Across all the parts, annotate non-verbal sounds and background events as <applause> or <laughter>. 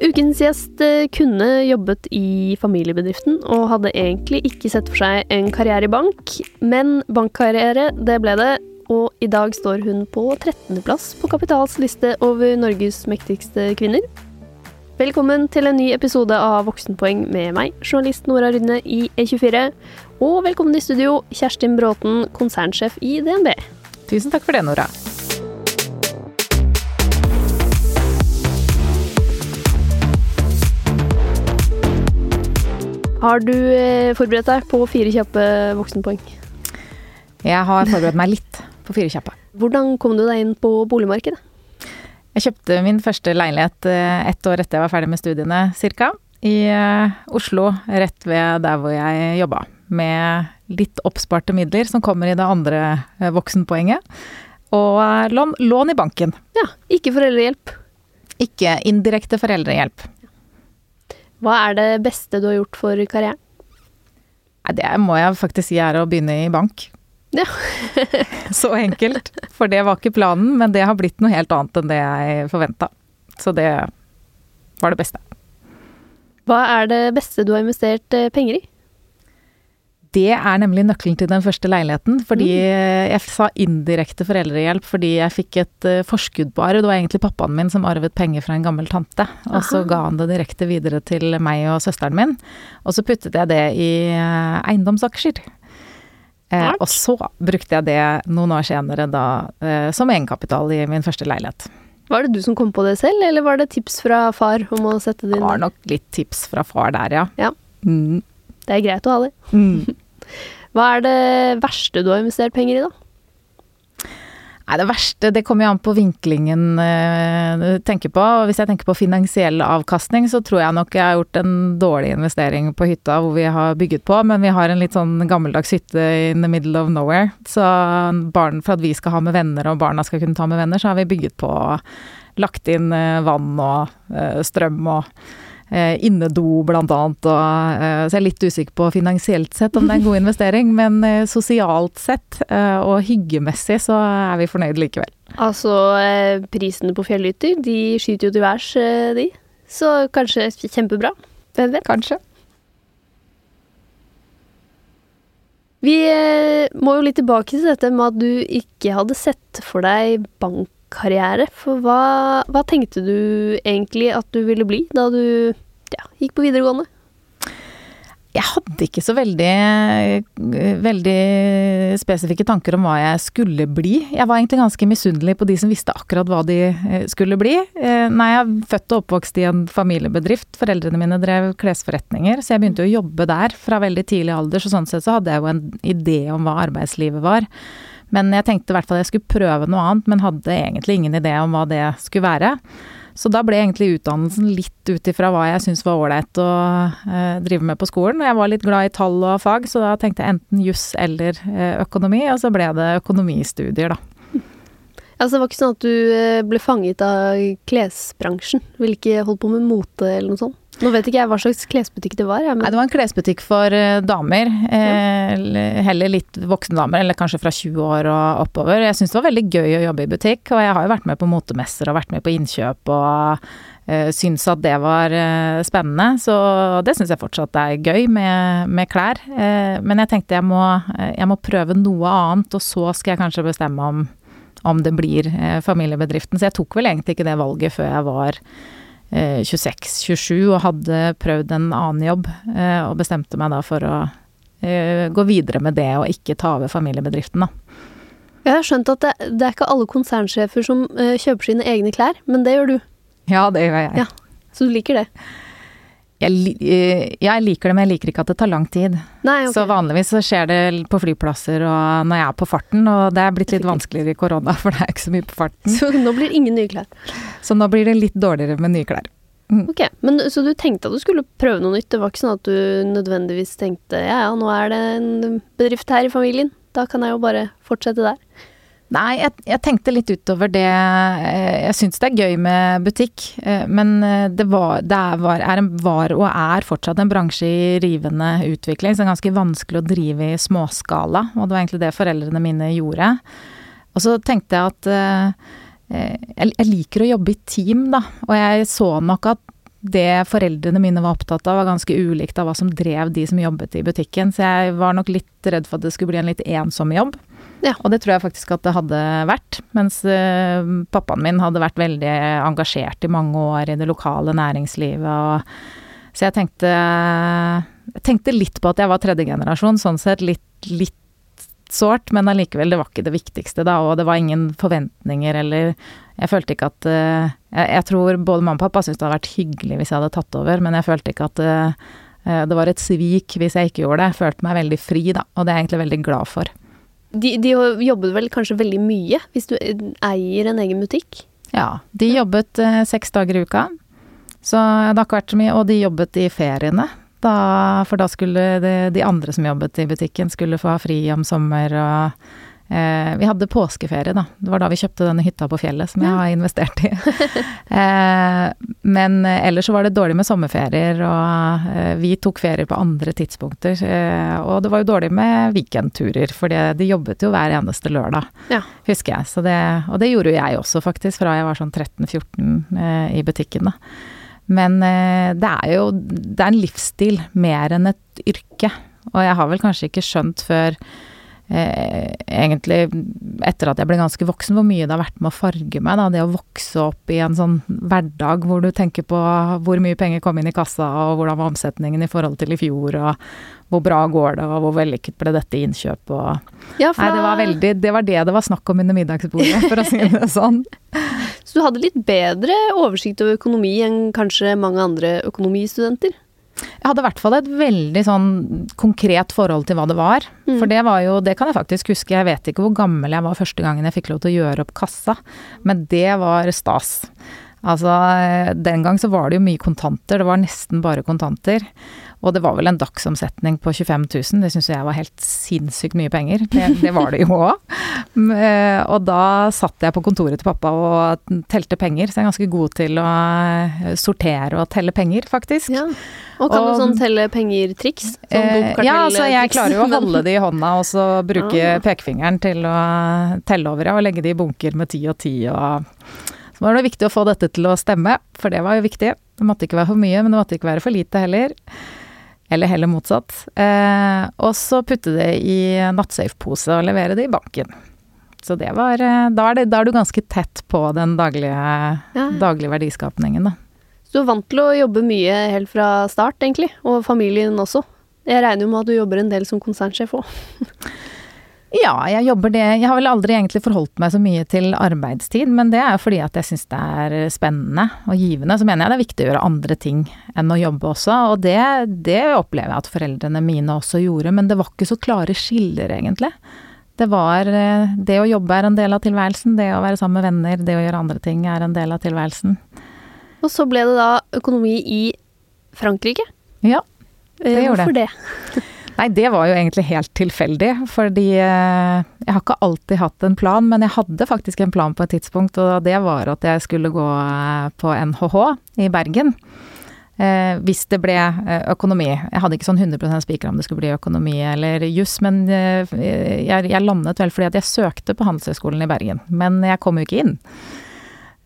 Ukens gjest eh, kunne jobbet i familiebedriften og hadde egentlig ikke sett for seg en karriere i bank, men bankkarriere, det ble det, og i dag står hun på 13.-plass på Kapitals liste over Norges mektigste kvinner. Velkommen til en ny episode av Voksenpoeng med meg, journalist Nora Rydne i E24. Og velkommen i studio, Kjerstin Bråten, konsernsjef i DNB. Tusen takk for det, Nora. Har du eh, forberedt deg på fire kjappe voksenpoeng? Jeg har forberedt meg litt på fire kjappe. Hvordan kom du deg inn på boligmarkedet? Jeg kjøpte min første leilighet eh, ett år etter jeg var ferdig med studiene, cirka. I eh, Oslo, rett ved der hvor jeg jobba. Med litt oppsparte midler som kommer i det andre voksenpoenget. Og lån, lån i banken. Ja, ikke foreldrehjelp. Ikke indirekte foreldrehjelp. Hva er det beste du har gjort for karrieren? Det må jeg faktisk si er å begynne i bank. Ja. <laughs> så enkelt. For det var ikke planen, men det har blitt noe helt annet enn det jeg forventa. Så det var det beste. Hva er det beste du har investert eh, penger i? Det er nemlig nøkkelen til den første leiligheten. Fordi mm. jeg sa indirekte foreldrehjelp fordi jeg fikk et uh, forskudd på arv. Det var egentlig pappaen min som arvet penger fra en gammel tante. Og så ga han det direkte videre til meg og søsteren min. Og så puttet jeg det i uh, eiendomsaksjer. Uh, og så brukte jeg det noen år senere da som egenkapital i min første leilighet. Var det du som kom på det selv, eller var det tips fra far om å sette det inn? Det var nok litt tips fra far der, ja. ja. Mm. Det er greit å ha det. Mm. <laughs> Hva er det verste du har investert penger i, da? Nei, Det verste det kommer jo an på vinklingen uh, du tenker på. Hvis jeg tenker på finansiell avkastning, så tror jeg nok jeg har gjort en dårlig investering på hytta hvor vi har bygget på, men vi har en litt sånn gammeldags hytte in the middle of nowhere. Så barn, for at vi skal ha med venner og barna skal kunne ta med venner, så har vi bygget på lagt inn uh, vann og uh, strøm og Eh, innedo blant annet. Eh, så jeg er litt usikker på finansielt sett om det er en god <laughs> investering, men eh, sosialt sett og hyggemessig så er vi fornøyd likevel. Altså prisene på fjellhytter, de skyter jo til værs, de. Så kanskje kjempebra. Hvem vet? Kanskje. Vi må jo litt tilbake til dette med at du ikke hadde sett for deg bank karriere. For hva, hva, tenkte du egentlig at du ville bli da du ja, gikk på videregående? Jeg hadde ikke så veldig, veldig spesifikke tanker om hva jeg skulle bli. Jeg var egentlig ganske misunnelig på de som visste akkurat hva de eh, skulle bli. Eh, nei, jeg er født og oppvokst i en familiebedrift. Foreldrene mine drev klesforretninger, så jeg begynte å jobbe der fra veldig tidlig alder. Så sånn sett så hadde jeg jo en idé om hva arbeidslivet var. Men jeg tenkte i hvert fall jeg skulle prøve noe annet, men hadde egentlig ingen idé om hva det skulle være. Så da ble egentlig utdannelsen litt ut ifra hva jeg syntes var ålreit å eh, drive med på skolen. Jeg var litt glad i tall og fag, så da tenkte jeg enten juss eller eh, økonomi, og så ble det økonomistudier, da. Altså, det var ikke sånn at du eh, ble fanget av klesbransjen? Ville ikke holdt på med mote eller noe sånt? Nå vet ikke jeg hva slags klesbutikk det var. Ja, Nei, det var en klesbutikk for uh, damer. Eh, heller litt voksne damer, eller kanskje fra 20 år og oppover. Jeg syns det var veldig gøy å jobbe i butikk, og jeg har jo vært med på motemesser og vært med på innkjøp og eh, syns at det var eh, spennende. Så det syns jeg fortsatt er gøy med, med klær. Eh, men jeg tenkte jeg må, jeg må prøve noe annet, og så skal jeg kanskje bestemme om om det blir familiebedriften. Så jeg tok vel egentlig ikke det valget før jeg var 26-27 eh, og hadde prøvd en annen jobb, eh, og bestemte meg da for å eh, gå videre med det og ikke ta over familiebedriften, da. Jeg har skjønt at det, det er ikke alle konsernsjefer som kjøper sine egne klær, men det gjør du. Ja, det gjør jeg. Ja, så du liker det? Jeg, eh, jeg, liker det, men jeg liker ikke at det tar lang tid. Nei, okay. Så vanligvis så skjer det på flyplasser og når jeg er på farten, og det er blitt litt vanskeligere i korona, <laughs> for det er ikke så mye på farten. Så nå blir ingen nye klær? Så nå blir det litt dårligere med nye klær. Mm. Ok, men Så du tenkte at du skulle prøve noe nytt? Det var ikke sånn at du nødvendigvis tenkte ja ja, nå er det en bedrift her i familien, da kan jeg jo bare fortsette der? Nei, jeg, jeg, tenkte litt utover det. Eh, jeg syns det er gøy med butikk, eh, men eh, det, var, det var, er var, og er fortsatt en bransje i rivende utvikling, så det er ganske vanskelig å drive i småskala, og det var egentlig det foreldrene mine gjorde. Og så tenkte jeg at jeg, jeg liker å jobbe i team, da, og jeg så nok at det foreldrene mine var opptatt av, var ganske ulikt av hva som drev de som jobbet i butikken. Så jeg var nok litt redd for at det skulle bli en litt ensom jobb. Ja. Og det tror jeg faktisk at det hadde vært. Mens uh, pappaen min hadde vært veldig engasjert i mange år i det lokale næringslivet. Og, så jeg tenkte, jeg tenkte litt på at jeg var tredjegenerasjon, sånn sett litt, litt sårt, men allikevel, det var ikke det viktigste, da. Og det var ingen forventninger eller Jeg følte ikke at uh, jeg, jeg, tror både mamma og pappa syntes det hadde vært hyggelig hvis jeg hadde tatt over, men jeg følte ikke at uh, det var et svik hvis jeg ikke gjorde det. Jeg følte meg veldig fri, da, og det er jeg egentlig veldig glad for. De, de jobbet vel kanskje veldig mye, hvis du eier en egen butikk? Ja, de jobbet eh, seks dager i uka. Så det har ikke vært så mye. Og de jobbet i feriene. Da, for da skulle de, de andre som jobbet i butikken, skulle få ha fri om sommer og eh, Vi hadde påskeferie, da. Det var da vi kjøpte denne hytta på fjellet som jeg har investert i. <laughs> eh, men ellers så var det dårlig med sommerferier, og eh, vi tok ferier på andre tidspunkter. Eh, og det var jo dårlig med weekendturer, for de jobbet jo hver eneste lørdag, ja. husker jeg. Det, og det gjorde jo jeg også, faktisk, fra jeg var sånn 13-14 eh, i butikken, da. Men eh, det er jo Det er en livsstil mer enn et yrke. Og jeg har vel kanskje ikke skjønt før eh, egentlig etter at jeg ble ganske voksen, hvor mye det har vært med å farge meg. Da. Det å vokse opp i en sånn hverdag hvor du tenker på hvor mye penger kom inn i kassa, og hvordan var omsetningen i forhold til i fjor, og hvor bra går det, og hvor vellykket ble dette innkjøpet, og ja, Nei, det var veldig Det var det det var snakk om under middagsbordet, for å si det sånn. <laughs> Så du hadde litt bedre oversikt over økonomi enn kanskje mange andre økonomistudenter? Jeg hadde i hvert fall et veldig sånn konkret forhold til hva det var. Mm. For det var jo, det kan jeg faktisk huske, jeg vet ikke hvor gammel jeg var første gangen jeg fikk lov til å gjøre opp kassa, men det var stas. Altså, den gang så var det jo mye kontanter, det var nesten bare kontanter. Og det var vel en dagsomsetning på 25 000, det syns jeg var helt sinnssykt mye penger. Det, det var det jo òg. <laughs> Eh, og da satt jeg på kontoret til pappa og telte penger, så jeg er ganske god til å eh, sortere og telle penger, faktisk. Ja. Og kan og, du sånn telle penger-triks? Sånn eh, ja, altså jeg klarer jo å <laughs> holde det i hånda og så bruke ja. pekefingeren til å telle over, ja, og legge det i bunker med ti og ti og Så var det viktig å få dette til å stemme, for det var jo viktig. Det måtte ikke være for mye, men det måtte ikke være for lite heller. Eller heller motsatt. Eh, og så putte det i nattsafe-pose og levere det i banken. Så det var eh, da er, det, da er, du ganske tett på den daglige, ja. daglige verdiskapningen, da. Så du er vant til å jobbe mye helt fra start, egentlig. Og familien også. Jeg regner jo med at du jobber en del som konsernsjef òg. <laughs> Ja, jeg jobber det Jeg har vel aldri egentlig forholdt meg så mye til arbeidstid, men det er fordi at jeg syns det er spennende og givende. Så mener jeg det er viktig å gjøre andre ting enn å jobbe også, og det, det opplever jeg at foreldrene mine også gjorde, men det var ikke så klare skiller, egentlig. Det var eh, Det å jobbe er en del av tilværelsen, det å være sammen med venner, det å gjøre andre ting er en del av tilværelsen. Og så ble det da økonomi i Frankrike? Ja, det eh, gjorde det. Hvorfor det? <laughs> Nei, det var jo egentlig helt tilfeldig, fordi eh, jeg har ikke alltid hatt en plan, men jeg hadde faktisk en plan på et tidspunkt, og det var at jeg skulle gå eh, på NHH i Bergen. Eh, hvis det ble økonomi. Jeg hadde ikke sånn 100% spikra om det skulle bli økonomi eller juss, men jeg, landet vel fordi at jeg søkte på Handelshøyskolen i Bergen. Men jeg kom jo ikke inn.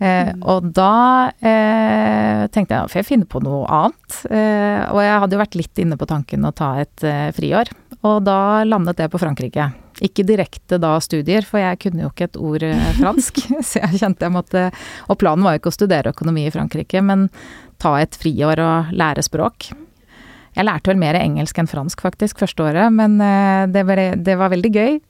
Eh, mm. og da eh, tenkte jeg får jeg finne på noe annet. Eh, og jeg hadde jo vært litt inne på tanken å ta et eh, friår. Og da landet det på Frankrike. Ikke direkte da studier, for jeg kunne jo ikke et ord eh, <laughs> fransk. <laughs> så jeg kjente jeg måtte Og planen var jo ikke å studere økonomi i Frankrike, men ta et friår og lære språk. Jeg lærte vel mer engelsk enn fransk faktisk første året, men det, ble, det var veldig gøy.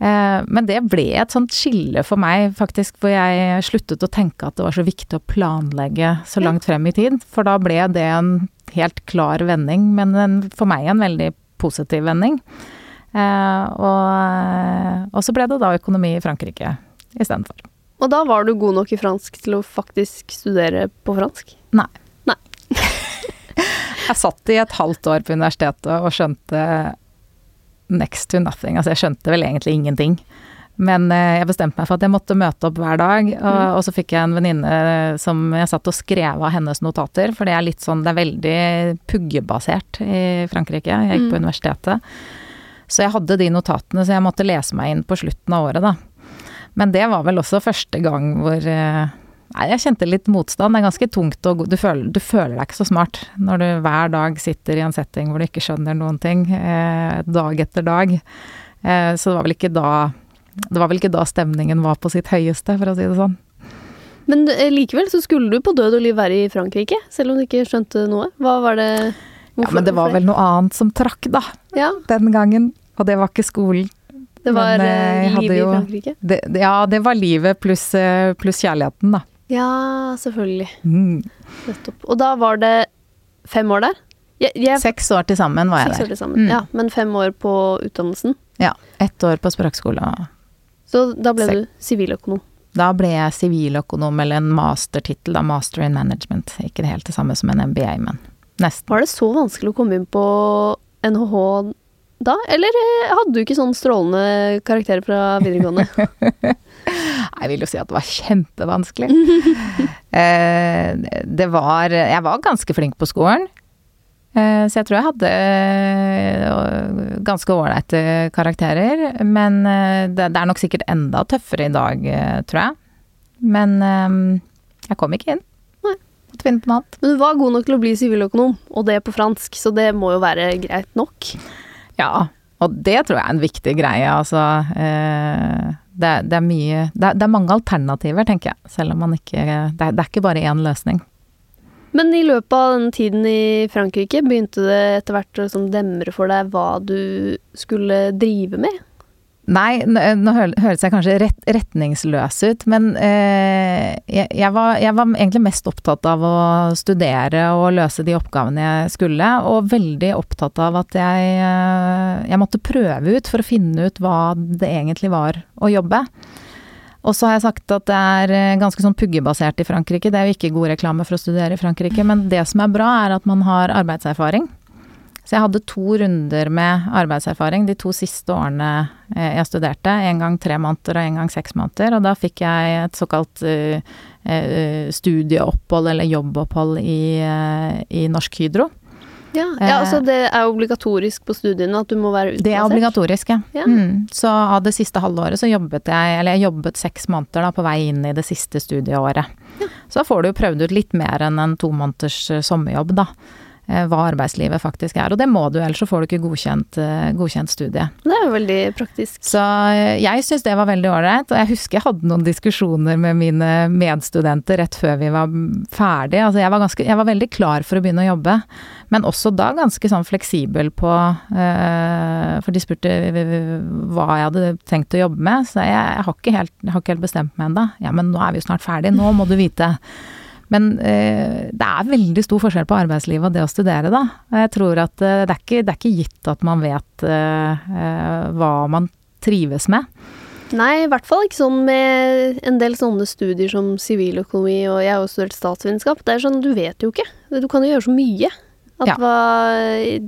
Eh, men det ble et sånt skille for meg, faktisk, hvor jeg sluttet å tenke at det var så viktig å planlegge så langt frem i tid. For da ble det en helt klar vending, men en, for meg en veldig positiv vending. Eh, og, og så ble det da økonomi i Frankrike istedenfor. Og da var du god nok i fransk til å faktisk studere på fransk? Nei. Nei. <laughs> jeg satt i et halvt år på universitetet og skjønte next to nothing. Altså, jeg skjønte vel egentlig ingenting. Men eh, jeg bestemte meg for at jeg måtte møte opp hver dag. Og, mm. og så fikk jeg en venninne som jeg satt og skrev av hennes notater, for det er litt sånn Det er veldig puggebasert i Frankrike. Jeg gikk mm. på universitetet. Så jeg hadde de notatene, så jeg måtte lese meg inn på slutten av året, da. Men det var vel også første gang hvor, eh, Nei, jeg kjente litt motstand. Det er ganske tungt og du føler, du føler deg ikke så smart når du hver dag sitter i en setting hvor du ikke skjønner noen ting, eh, dag etter dag. Eh, så det var vel ikke da Det var vel ikke da stemningen var på sitt høyeste, for å si det sånn. Men eh, likevel så skulle du på død og liv være i Frankrike, selv om du ikke skjønte noe. Hva var det hvorfor, Ja, men det var vel noe annet som trakk, da. Ja. Den gangen. Og det var ikke skolen. Det var men, eh, livet i Frankrike? Det, ja, det var livet pluss plus kjærligheten, da. Ja, selvfølgelig. Mm. Nettopp. Og da var det fem år der? Jeg, jeg, seks år til sammen var jeg der. Mm. Ja, men fem år på utdannelsen? Ja. Ett år på språkskole. Så da ble du siviløkonom? Da ble jeg siviløkonom, eller en mastertittel, da. Master in management. Ikke det helt det samme som en MBA, men nesten. Var det så vanskelig å komme inn på NHH da, eller eh, hadde du ikke sånn strålende karakterer fra videregående? <laughs> jeg vil jo si at det var kjempevanskelig. <laughs> Eh, det var Jeg var ganske flink på skolen. Eh, så jeg tror jeg hadde ganske ålreite karakterer. Men det er nok sikkert enda tøffere i dag, tror jeg. Men jeg kom ikke inn. Måtte finne på noe annet. Men du var god nok til å bli siviløkonom, og det på fransk, så det må jo være greit nok? Ja, og det tror jeg er en viktig greie, altså. Det, det, er mye det, det, er mange alternativer, tenker jeg. Selv om man ikke Det er, det er ikke bare én løsning. Men i løpet av den tiden i Frankrike, begynte det etter hvert å liksom demre for deg hva du skulle drive med? Nei, nå høres jeg kanskje rett, retningsløs ut, men eh, jeg, var, jeg, var, egentlig mest opptatt av å studere og løse de oppgavene jeg skulle, og veldig opptatt av at jeg, eh, jeg måtte prøve ut for å finne ut hva det egentlig var å jobbe. Og så har jeg sagt at det er eh, ganske sånn puggebasert i Frankrike. Det er jo ikke god reklame for å studere i Frankrike, men det som er bra, er at man har arbeidserfaring. Så jeg hadde to runder med arbeidserfaring de to siste årene eh, jeg studerte. En gang tre måneder og en gang seks måneder. Og da fikk jeg et såkalt uh, studieopphold eller jobbopphold i, i Norsk Hydro. Ja, ja, altså det er obligatorisk på studiene at du må være utplassert? Det er obligatorisk, ja. ja. Mm. Så av det siste halvåret så jobbet jeg, eller jeg jobbet seks måneder da på vei inn i det siste studieåret. Ja. Så da får du jo prøvd ut litt mer enn en to måneders sommerjobb, da. Eh, hva arbeidslivet faktisk er. Og det må du, ellers så får du ikke godkjent, eh, godkjent studie. Det er jo veldig praktisk. Så eh, jeg syns det var veldig ålreit. Og jeg husker jeg hadde noen diskusjoner med mine medstudenter rett før vi var ferdige. Altså jeg var, ganske, jeg var veldig klar for å begynne å jobbe. Men også da ganske sånn fleksibel på For de spurte hva jeg hadde tenkt å jobbe med. Så jeg, jeg har, ikke helt, jeg har ikke helt bestemt meg ennå. Ja, men nå er vi jo snart ferdige. Nå må du vite. Men eh, det er veldig stor forskjell på arbeidslivet og det å studere, da. Jeg tror at eh, det, er ikke, det, er ikke, gitt at man vet eh, eh, hva man trives med. Nei, i hvert fall ikke sånn med en del sånne studier som siviløkonomi, og jeg har jo studert statsvitenskap. Det er sånn, du vet jo ikke. Du kan jo gjøre så mye. Ja.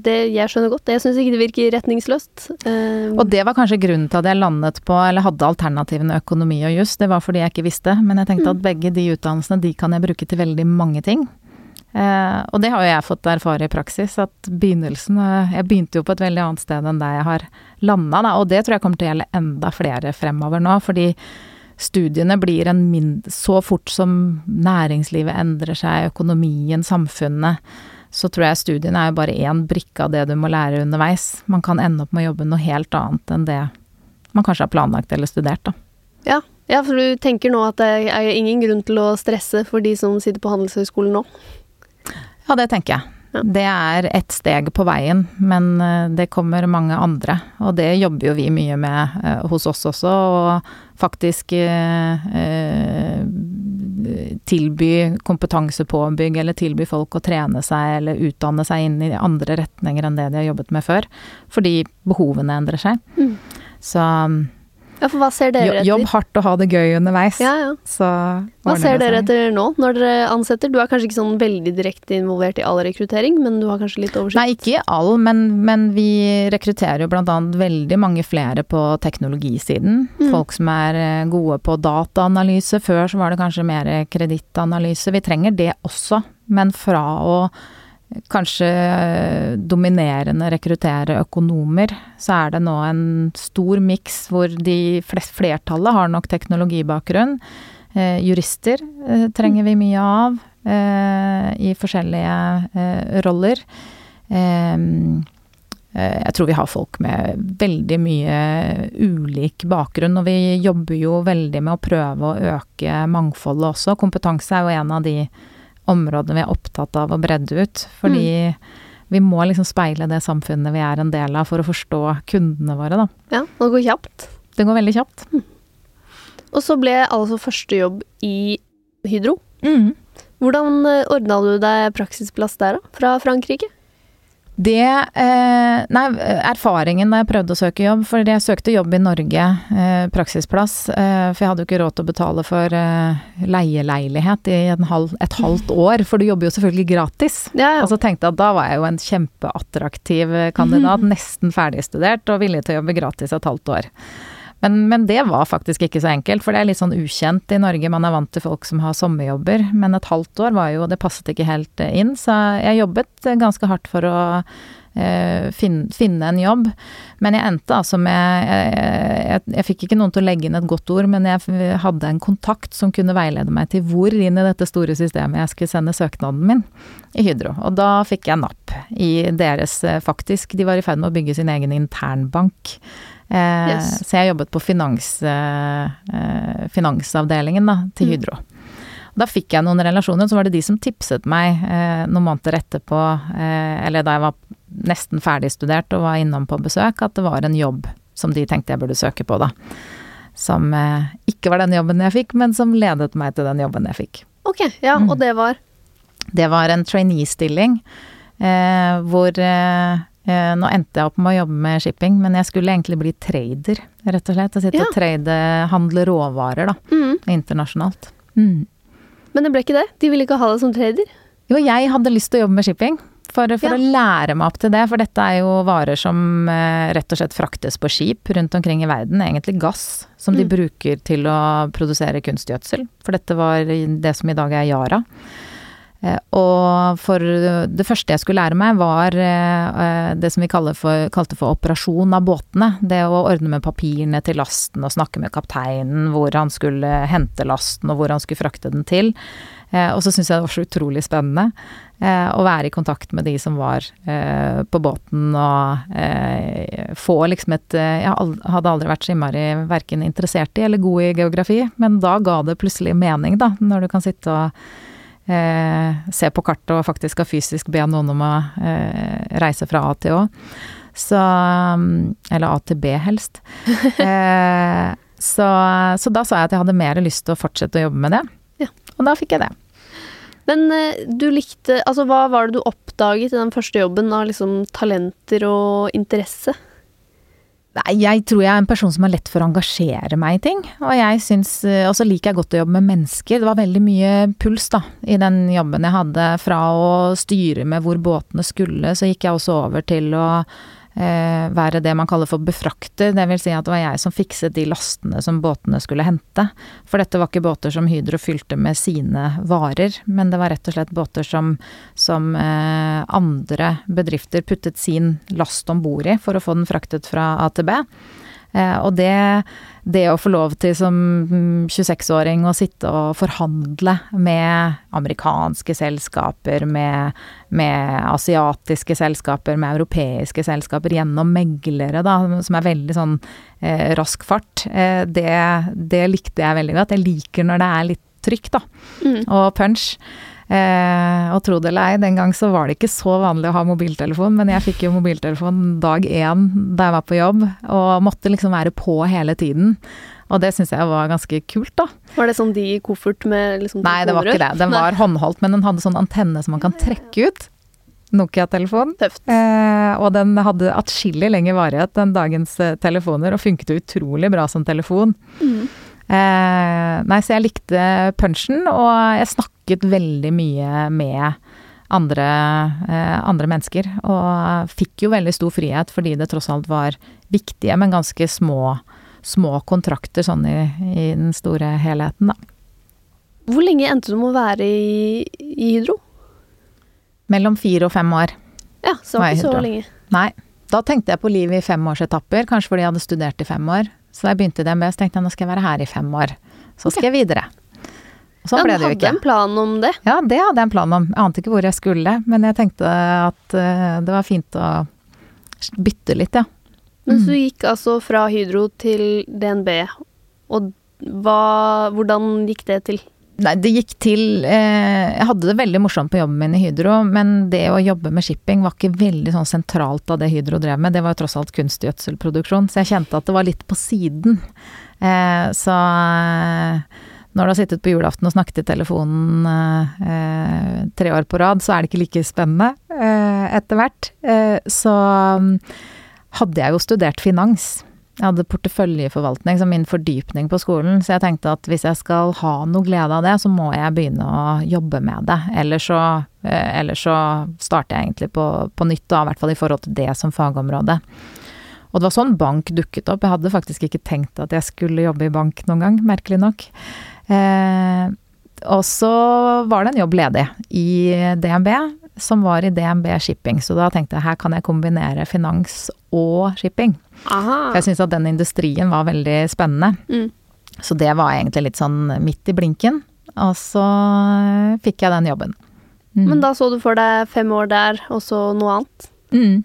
det, jeg skjønner godt. Jeg syns ikke det virker retningsløst. Um, og det var kanskje grunnen til at jeg landet på, eller hadde alternativene økonomi og juss. Det var fordi jeg ikke visste. Men jeg tenkte mm. at begge de utdannelsene, de kan jeg bruke til veldig mange ting. Uh, og det har jo jeg fått erfare i praksis, at begynnelsen uh, Jeg begynte jo på et veldig annet sted enn der jeg har landa, da. Og det tror jeg kommer til å gjelde enda flere fremover nå, fordi studiene blir en mindre Så fort som næringslivet endrer seg, økonomien, samfunnet så tror jeg studiene er jo bare én brikke av det du må lære underveis. Man kan ende opp med å jobbe noe helt annet enn det man kanskje har planlagt eller studert, da. Ja, ja for du tenker nå at det er ingen grunn til å stresse for de som sitter på Handelshøyskolen nå? Ja, det tenker jeg. Ja. Det er ett steg på veien, men eh, det kommer mange andre. Og det jobber jo vi mye med uh, hos oss også, og faktisk uh, uh, tilby kompetansepåbygg, eller tilby folk å trene seg eller utdanne seg inn i andre retninger enn det de har jobbet med før. Fordi behovene endrer seg. Mm. Så ja, for hva ser dere etter? Jobb hardt og ha det gøy underveis. Ja, ja. Så hva ser dere etter nå, når dere ansetter? Du er kanskje ikke sånn veldig direkte involvert i all rekruttering, men du har kanskje litt oversikt? Nei, ikke i all, men, men vi rekrutterer jo blant annet veldig mange flere på teknologisiden. Mm. Folk som er eh, gode på dataanalyse. Før så var det kanskje mer kredittanalyse. Vi trenger det også, men fra å kanskje dominerende rekruttere økonomer, så er det nå en stor miks hvor de flest, flertallet har nok teknologibakgrunn. Eh, jurister eh, trenger vi mye av eh, i forskjellige eh, roller. Eh, eh, jeg tror vi har folk med veldig mye ulik bakgrunn, og vi jobber jo veldig med å prøve å øke mangfoldet også. Kompetanse er jo en av de områdene vi er opptatt av å bredde ut, fordi vi må liksom speile det samfunnet vi er en del av for å forstå kundene våre, da. Ja, og det går kjapt. Det går veldig kjapt. Og så ble altså første jobb i Hydro. Mm. Hvordan ordna du deg praksisplass der, da? Fra Frankrike? Det eh, Nei, erfaringen da jeg prøvde å søke jobb, for jeg søkte jobb i Norge, eh, praksisplass, eh, for jeg hadde jo ikke råd til å betale for eh, leieleilighet i en halv, et halvt år, for du jobber jo selvfølgelig gratis. Ja, ja. Og så tenkte jeg at da var jeg jo en kjempeattraktiv kandidat, nesten ferdigstudert og villig til å jobbe gratis et halvt år. Men, men, det var faktisk ikke så enkelt, for det er litt sånn ukjent i Norge. Man er vant til folk som har sommerjobber, men et halvt år var jo Det passet ikke helt inn, så jeg jobbet ganske hardt for å eh, finne, finne, en jobb. Men jeg endte altså med jeg, jeg, jeg, fikk ikke noen til å legge inn et godt ord, men jeg hadde en kontakt som kunne veilede meg til hvor inn i dette store systemet jeg skulle sende søknaden min i Hydro. Og da fikk jeg napp i deres, eh, faktisk. De var i ferd med å bygge sin egen internbank. Eh, yes. Så jeg jobbet på finans, eh, finansavdelingen da, til mm. Hydro. Da fikk jeg noen relasjoner, så var det de som tipset meg eh, noen måneder etterpå, eh, eller da jeg var nesten ferdigstudert og var innom på besøk, at det var en jobb som de tenkte jeg burde søke på, da. Som eh, ikke var den jobben jeg fikk, men som ledet meg til den jobben jeg fikk. Ok, ja, mm. og det var? Det var en trainee-stilling eh, hvor Eh, nå endte jeg opp med å jobbe med shipping, men jeg skulle egentlig bli trader, rett og slett. Og sitte ja. og trade, handle råvarer, da. Mm. Internasjonalt. Mm. Men det ble ikke det? De ville ikke ha deg som trader? Jo, jeg hadde lyst til å jobbe med shipping. For, for ja. å lære meg opp til det, for dette er jo varer som eh, rett og slett fraktes på skip rundt omkring i verden. Egentlig gass som de mm. bruker til å produsere kunstgjødsel. For dette var det som i dag er Yara. Eh, og for det første jeg skulle lære meg, var eh, det som vi for, kalte for operasjon av båtene. Det å ordne med papirene til lasten og snakke med kapteinen hvor han skulle hente lasten og hvor han skulle frakte den til. Eh, og så syns jeg det var så utrolig spennende å være i kontakt med de som var på båten og få liksom et Jeg hadde aldri vært så innmari verken interessert i eller god i geografi, men da ga det plutselig mening, da, når du kan sitte og eh, se på kartet og faktisk skal fysisk be noen om å eh, reise fra A til Å. Så mm, Eller A til B, helst. <laughs> eh, så, så, da sa jeg at jeg hadde mer lyst til å fortsette å jobbe med det. Ja. Og da fikk jeg det. Men eh, du likte Altså, hva var det du oppdaget i den første jobben av liksom talenter og interesse? Nei, jeg tror jeg er en person som har lett for å engasjere meg i ting. Og jeg syns eh, Og så liker jeg godt å jobbe med mennesker. Det var veldig mye puls, da, i den jobben jeg hadde. Fra å styre med hvor båtene skulle, så gikk jeg også over til å være det man kaller for befrakter. Det vil si at det var jeg som fikset de lastene som båtene skulle hente. For dette var ikke båter som Hydro fylte med sine varer, men det var rett og slett båter som, som eh, andre bedrifter puttet sin last om bord i for å få den fraktet fra A til B. Eh, og det, det å få lov til som 26-åring å sitte og forhandle med amerikanske selskaper, med, med, asiatiske selskaper, med europeiske selskaper gjennom meglere, da, som er veldig sånn eh, rask fart, eh, det, det, likte jeg veldig godt. Jeg liker når det er litt trykk, da, mm. og punch. Eh, og tro det eller ei, den gang så var det ikke så vanlig å ha mobiltelefon, men jeg fikk jo mobiltelefon dag én da jeg var på jobb, og måtte liksom være på hele tiden. Og det syns jeg var ganske kult, da. Var det sånn de i koffert med liksom Nei, det var ikke det. Den var håndholdt, men den hadde sånn antenne som man kan trekke ut. Nokia-telefon. Eh, og den hadde atskillig lengre varighet enn dagens eh, telefoner, og funket utrolig bra som telefon. Mm. Eh, nei, så jeg likte punchen, og jeg snakket veldig mye med andre, eh, andre, mennesker. Og fikk jo veldig stor frihet fordi det tross alt var viktige, men ganske små, små kontrakter sånn i, i, den store helheten, da. Hvor lenge endte du med å være i, i Hydro? Mellom fire og fem år. Ja, så var ikke så lenge. Nei. Da tenkte jeg på livet i femårsetapper, kanskje fordi jeg hadde studert i fem år. Så da jeg begynte i DNB, så tenkte jeg nå skal jeg være her i fem år. Så skal jeg videre. Og sånn ja, ble det jo ikke. hadde en plan om det. Ja, det hadde jeg en plan om. Jeg ante ikke hvor jeg skulle, men jeg tenkte at eh, det var fint å bytte litt, ja. Men Mm. så du gikk altså fra Hydro til DNB, og hva, hvordan gikk det til? Nei, det gikk til eh, Jeg hadde det veldig morsomt på jobben min i Hydro, men det å jobbe med shipping var ikke veldig sånn sentralt av det Hydro drev med. Det var jo tross alt kunstgjødselproduksjon, så jeg kjente at det var litt på siden. Eh, så eh, når du har sittet på julaften og snakket i telefonen eh, tre år på rad, så er det ikke like spennende eh, etter hvert. Eh, så mm, hadde jeg jo studert finans. Jeg hadde porteføljeforvaltning som min fordypning på skolen, så jeg tenkte at hvis jeg skal ha noe glede av det, så må jeg begynne å jobbe med det. Ellers så, eh, ellers så starter jeg egentlig på, på nytt, da, i hvert fall i forhold til det som fagområde. Og det var sånn bank dukket opp. Jeg hadde faktisk ikke tenkt at jeg skulle jobbe i bank noen gang, merkelig nok. Eh, og så var det en jobb ledig i DNB, som var i DNB shipping. Så da tenkte jeg her kan jeg kombinere finans og shipping. Aha. Jeg syns at den industrien var veldig spennende. Mm. Så det var egentlig litt sånn midt i blinken. Og så fikk jeg den jobben. Mm. Men da så du for deg fem år der, og så noe annet? mm.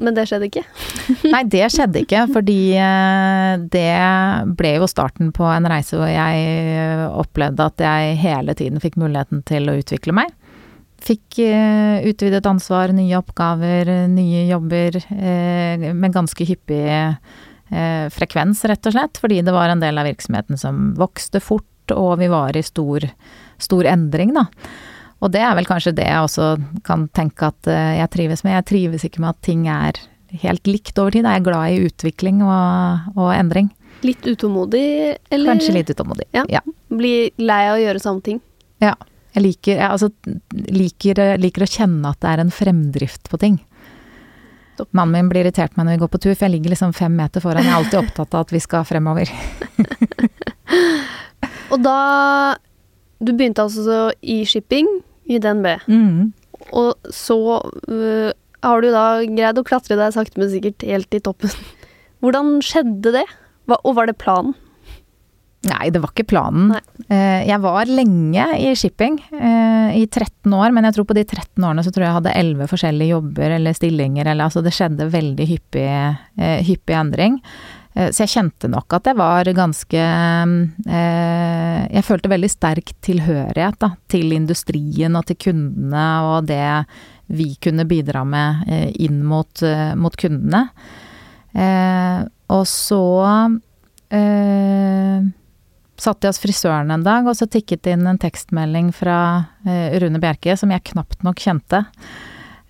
Men det skjedde ikke? <laughs> Nei, det skjedde ikke, fordi eh, det ble jo starten på en reise hvor jeg opplevde at jeg hele tiden fikk muligheten til å utvikle meg. Fikk eh, utvidet ansvar, nye oppgaver, nye jobber, eh, med ganske hyppig eh, frekvens, rett og slett. Fordi det var en del av virksomheten som vokste fort, og vi var i stor, stor endring, da. Og det er vel kanskje det jeg også kan tenke at eh, jeg trives med. Jeg trives ikke med at ting er helt likt over tid. Jeg er glad i utvikling og, og endring. Litt utålmodig, eller Kanskje litt utålmodig. Ja. ja. bli lei av å gjøre samme ting? Ja. Jeg liker, jeg, altså, liker, liker å kjenne at det er en fremdrift på ting. Mannen min blir irritert meg når vi går på tur, for jeg ligger liksom fem meter foran. Jeg er alltid opptatt av at vi skal fremover. <laughs> Og da Du begynte altså i shipping i DNB, Mm. og så uh, har du da greid å klatre deg sakte, men sikkert helt i toppen. <laughs> Hvordan skjedde det? Hva, og var det planen? Nei, det var ikke planen. Nei. Eh, Jeg var lenge i shipping, eh, i 13 år, men jeg tror på de 13 årene så tror jeg jeg hadde 11 forskjellige jobber eller stillinger, eller altså det skjedde veldig hyppig, eh, hyppig endring. Så jeg kjente nok at jeg var ganske Jeg følte veldig sterk tilhørighet da, til industrien og til kundene og det vi kunne bidra med inn mot, mot kundene. Og så satt jeg hos frisøren en dag, og så tikket det inn en tekstmelding fra eh, Rune Bjerke som jeg knapt nok kjente.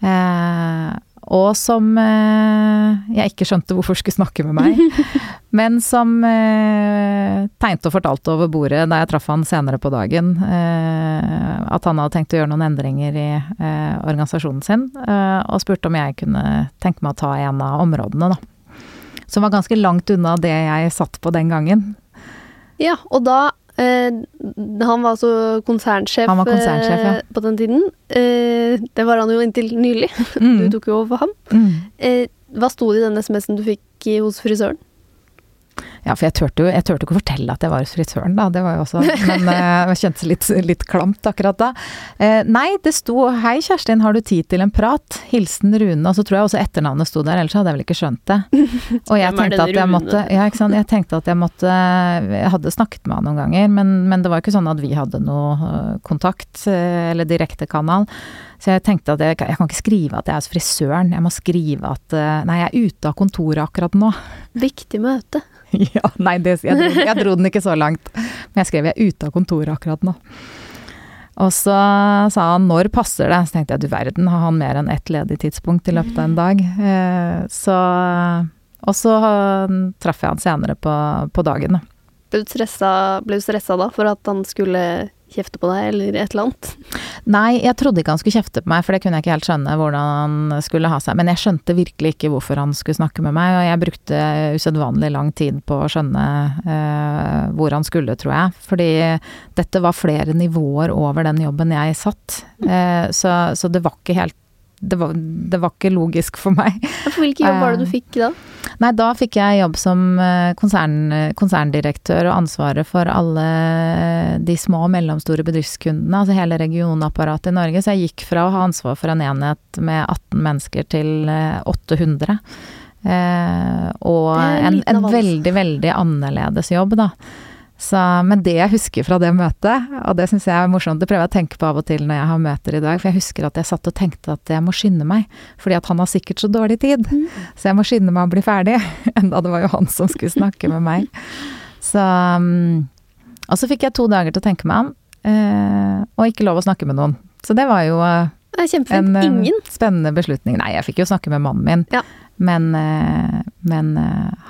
Eh, og som eh, jeg ikke skjønte hvorfor skulle snakke med meg. <laughs> men som eh, tegnte og fortalte over bordet da jeg traff han senere på dagen, eh, at han hadde tenkt å gjøre noen endringer i eh, organisasjonen sin, eh, og spurte om jeg kunne tenke meg å ta en av områdene, da. Som var ganske langt unna det jeg satt på den gangen. Ja, og da eh, Han var altså konsernsjef, var konsernsjef, ja. eh, på den tiden. Eh, det var han jo inntil nylig. <laughs> Du Mm. tok jo over for ham. Mm. Eh, hva sto det i den SMS-en du fikk hos frisøren? Ja, for jeg turte jo jeg tørte ikke å fortelle at jeg var hos frisøren, da. Det var jo også Men eh, <laughs> det kjentes litt, litt klamt akkurat da. Eh, nei, det sto 'Hei, Kjerstin, har du tid til en prat?' Hilsen Rune. Og så tror jeg også etternavnet sto der, ellers hadde jeg vel ikke skjønt det. <laughs> Og jeg tenkte at jeg måtte Ja, ikke sant. Jeg tenkte at jeg måtte Jeg hadde snakket med han noen ganger, men, men det var jo ikke sånn at vi hadde noe eh, kontakt eh, eller direkte kanal. Så jeg tenkte at jeg, jeg kan ikke skrive at jeg er hos frisøren. Jeg må skrive at eh, Nei, jeg er ute av kontoret akkurat nå. Viktig møte. <laughs> Ja, nei, det, jeg, dro, jeg dro den ikke så langt. Men jeg skrev 'jeg er ute av kontoret akkurat nå'. Og så sa han 'når passer det'? Så tenkte jeg du verden, har han mer enn ett ledig tidspunkt i løpet av en dag? Eh, så Og så eh, traff jeg han senere på, på dagen, da. Ble ble du stressa da for at han skulle kjefte på deg, eller et eller annet? Nei, jeg trodde ikke han skulle kjefte på meg, for det kunne jeg ikke helt skjønne hvordan han skulle ha seg. Men jeg skjønte virkelig ikke hvorfor han skulle snakke med meg, og jeg brukte usedvanlig lang tid på å skjønne eh, hvor han skulle, tror jeg. Fordi dette var flere nivåer over den jobben jeg satt. Eh, så, så det var ikke helt det, var, det var ikke logisk for meg. For hvilken jobb var det du Eh, fikk da? Nei, da fikk jeg jobb som eh, konsern, konserndirektør og ansvaret for alle de små og mellomstore bedriftskundene, altså hele regionapparatet i Norge. Så jeg gikk fra å ha ansvar for en enhet med 18 mennesker til eh, 800. Eh, og en en, en veldig, veldig annerledes jobb, da. Så, men det jeg husker fra det møtet, og det syns jeg er morsomt, det prøver jeg å tenke på av og til når jeg har møter i dag, for jeg husker at jeg satt og tenkte at jeg må skynde meg, fordi at han har sikkert så dårlig tid. Så jeg må skynde meg å bli ferdig, <laughs> enda det var jo han som skulle snakke med meg. Så um, Og så fikk jeg to dager til å tenke meg om, eh, og ikke lov å snakke med noen. Så det var jo eh, en eh, Ingen. spennende beslutning. Nei, jeg fikk jo snakke med mannen min, Ja. men, men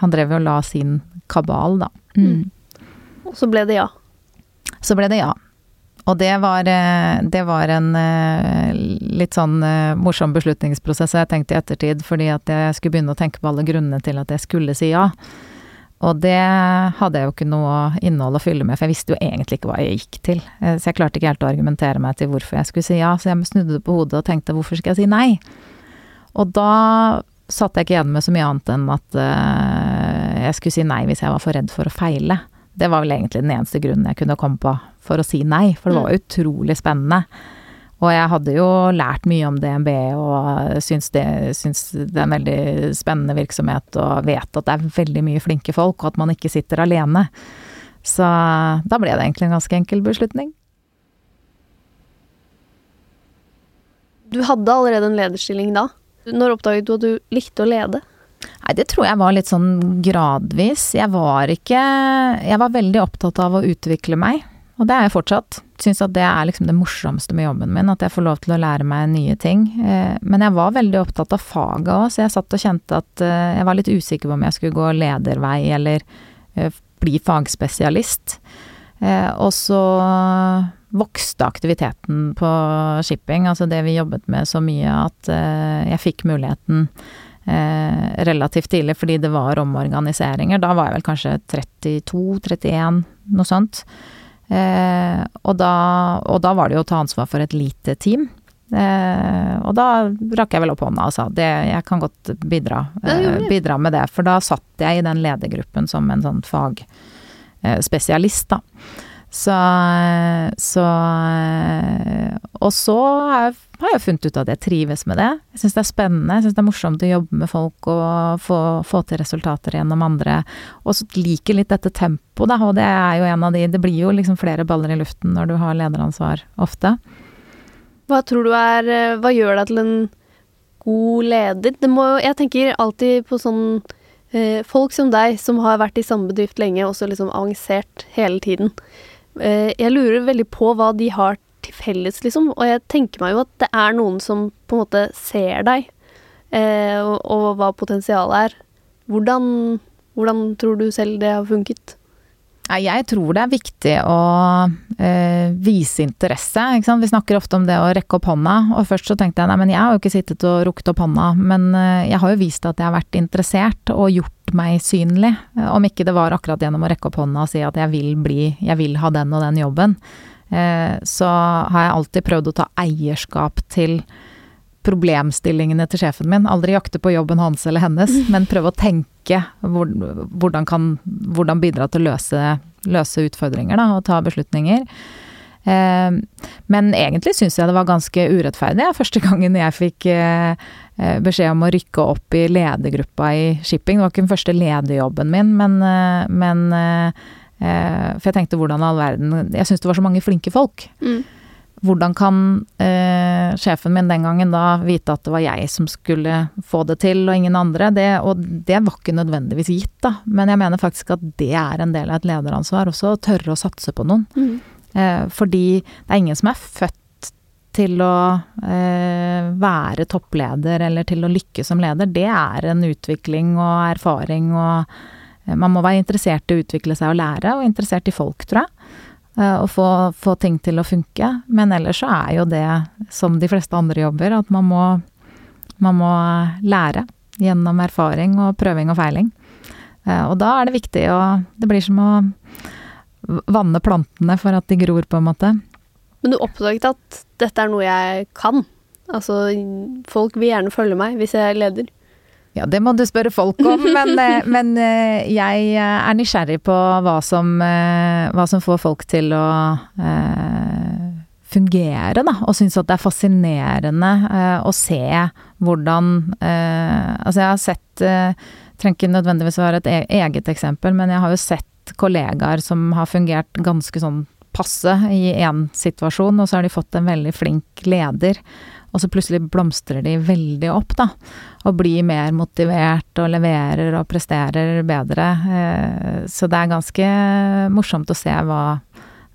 han drev jo og la sin kabal, da. Mm. Og så ble det ja. Så ble det ja. Og det var, eh, det var en eh, litt sånn eh, morsom beslutningsprosess, jeg tenkt i ettertid, fordi at jeg skulle begynne å tenke på alle grunnene til at jeg skulle si ja. Og det hadde jeg jo ikke noe innhold å fylle med, for jeg visste jo egentlig ikke hva jeg gikk til. Så jeg klarte ikke helt å argumentere meg til hvorfor jeg skulle si ja, så jeg snudde det på hodet og tenkte hvorfor skal jeg si nei? Og da satt jeg ikke igjen med så mye annet enn at jeg skulle si nei hvis jeg var for redd for å feile. Det var vel egentlig den eneste grunnen jeg kunne komme på for å si nei, for det var utrolig spennende. Og jeg hadde jo lært mye om DNB og syns det, syns det er en veldig spennende virksomhet og vet at det er veldig mye flinke folk, og at man ikke sitter alene. Så da ble det egentlig en ganske enkel beslutning. Du hadde allerede en lederstilling da. Når oppdaget du at du likte å lede? Nei, det tror jeg var litt sånn gradvis. Jeg var ikke Jeg var veldig opptatt av å utvikle meg, og det er jeg fortsatt. Syns at det er liksom det morsomste med jobben min, at jeg får lov til å lære meg nye ting. Eh, Men jeg var veldig opptatt av faget òg, så jeg satt og kjente at eh, jeg var litt usikker på om jeg skulle gå ledervei eller eh, bli fagspesialist. Og så vokste aktiviteten på shipping, altså det vi jobbet med så mye at jeg fikk muligheten eh, relativt tidlig fordi det var omorganiseringer. Da var jeg vel kanskje 32-31, noe sånt. Eh, og, da, og da var det jo å ta ansvar for et lite team. Eh, og da rakk jeg vel opp hånda og sa det, jeg kan godt bidra, eh, bidra med det. For da satt jeg i den ledergruppen som en sånn fagspesialist, da. Så, så Og så har jeg, har funnet ut at jeg trives med det. Jeg syns det er spennende, jeg syns det er morsomt å jobbe med folk og få, få til resultater gjennom andre. Og så liker litt dette tempoet, da, og det er jo en av de Det blir jo liksom flere baller i luften når du har lederansvar ofte. Hva tror du er eh, Hva gjør deg til en god leder? Det må Jeg tenker alltid på sånn eh, Folk som deg, som har vært i samme bedrift lenge, også liksom avansert hele tiden. Eh, jeg lurer veldig på hva de har til felles, liksom. Og jeg tenker meg jo at det er noen som på en måte ser deg, eh, og, hva potensialet er. Hvordan, hvordan tror du selv det har funket? Jeg tror det er viktig å eh, vise interesse. Vi snakker ofte om det å rekke opp hånda, og først så tenkte jeg nei, men jeg har jo ikke sittet og rukket opp hånda, men eh, jeg har jo vist at jeg har vært interessert og gjort meg synlig. Eh, Om ikke det var akkurat gjennom å rekke opp hånda og si at jeg vil bli, jeg vil ha den og den jobben, så har jeg alltid prøvd å ta eierskap til problemstillingene til sjefen min. Aldri jakte på jobben hans eller hennes, <laughs> men prøve å tenke hvor, hvordan kan hvordan bidra til å løse, løse utfordringer da, og ta beslutninger. Eh, men egentlig syns jeg det var ganske urettferdig. Første gangen jeg fikk eh, eh, beskjed om å rykke opp i ledergruppa i shipping. Det var ikke den første lederjobben min, men, eh, men eh, eh, For jeg tenkte hvordan all verden Jeg syns det var så mange flinke folk. Mm. Hvordan kan eh, sjefen min den gangen da vite at det var jeg som skulle få det til, og ingen andre? Det, og det var ikke nødvendigvis gitt, da. Men jeg mener faktisk at det er en del av et lederansvar også, å tørre å satse på noen. Mm. Eh, fordi det er ingen som er født til å eh, være toppleder eller til å lykkes som leder. Det er en utvikling og erfaring og eh, Man må være interessert i å utvikle seg og lære, og interessert i folk, tror jeg. Eh, og få, få ting til å funke. Men ellers så er jo det, som de fleste andre jobber, at man må, man må lære gjennom erfaring og prøving og feiling. Eh, og da er det viktig å Det blir som å vanne plantene for at de gror, på en måte. Men du oppdaget at dette er noe jeg kan? Altså, folk vil gjerne følge meg hvis jeg er leder. Ja, det må du spørre folk om, <laughs> men, eh, men eh, jeg er nysgjerrig på hva som, eh, hva som får folk til å eh, fungere, da. Og syns at det er fascinerende eh, å se hvordan eh, Altså, jeg har sett Trenger ikke nødvendigvis være et e-, eget eksempel, men jeg har jo sett kollegaer som har fungert ganske sånn passe i én situasjon, og så har de fått en veldig flink leder. Og så plutselig blomstrer de veldig opp, da. Og blir mer motivert og leverer og presterer bedre. Eh, så det er ganske morsomt å se hva,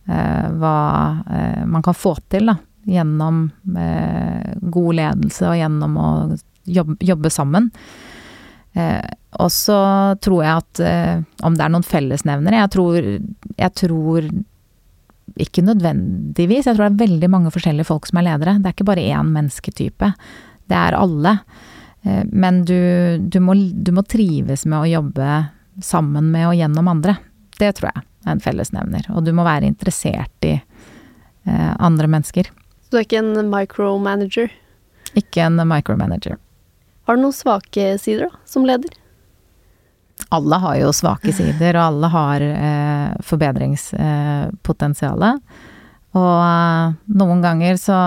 eh, hva eh, man kan få til, da. Gjennom god ledelse og gjennom å jobbe, jobbe sammen. Og så tror jeg at om det er noen fellesnevnere Jeg tror, jeg tror ikke nødvendigvis. Jeg tror det er veldig mange forskjellige folk som er ledere. Det er ikke bare én mennesketype. Det er alle. Eh, men du, du, må, du, må, trives med å jobbe sammen med og gjennom andre. Det tror jeg er en fellesnevner. Og du må være interessert i eh, andre mennesker. Så du er ikke en micromanager? Ikke en micromanager. Har du noen svake sider da, som leder? Alle har jo svake sider, og alle har eh, forbedringspotensial. og eh, noen ganger så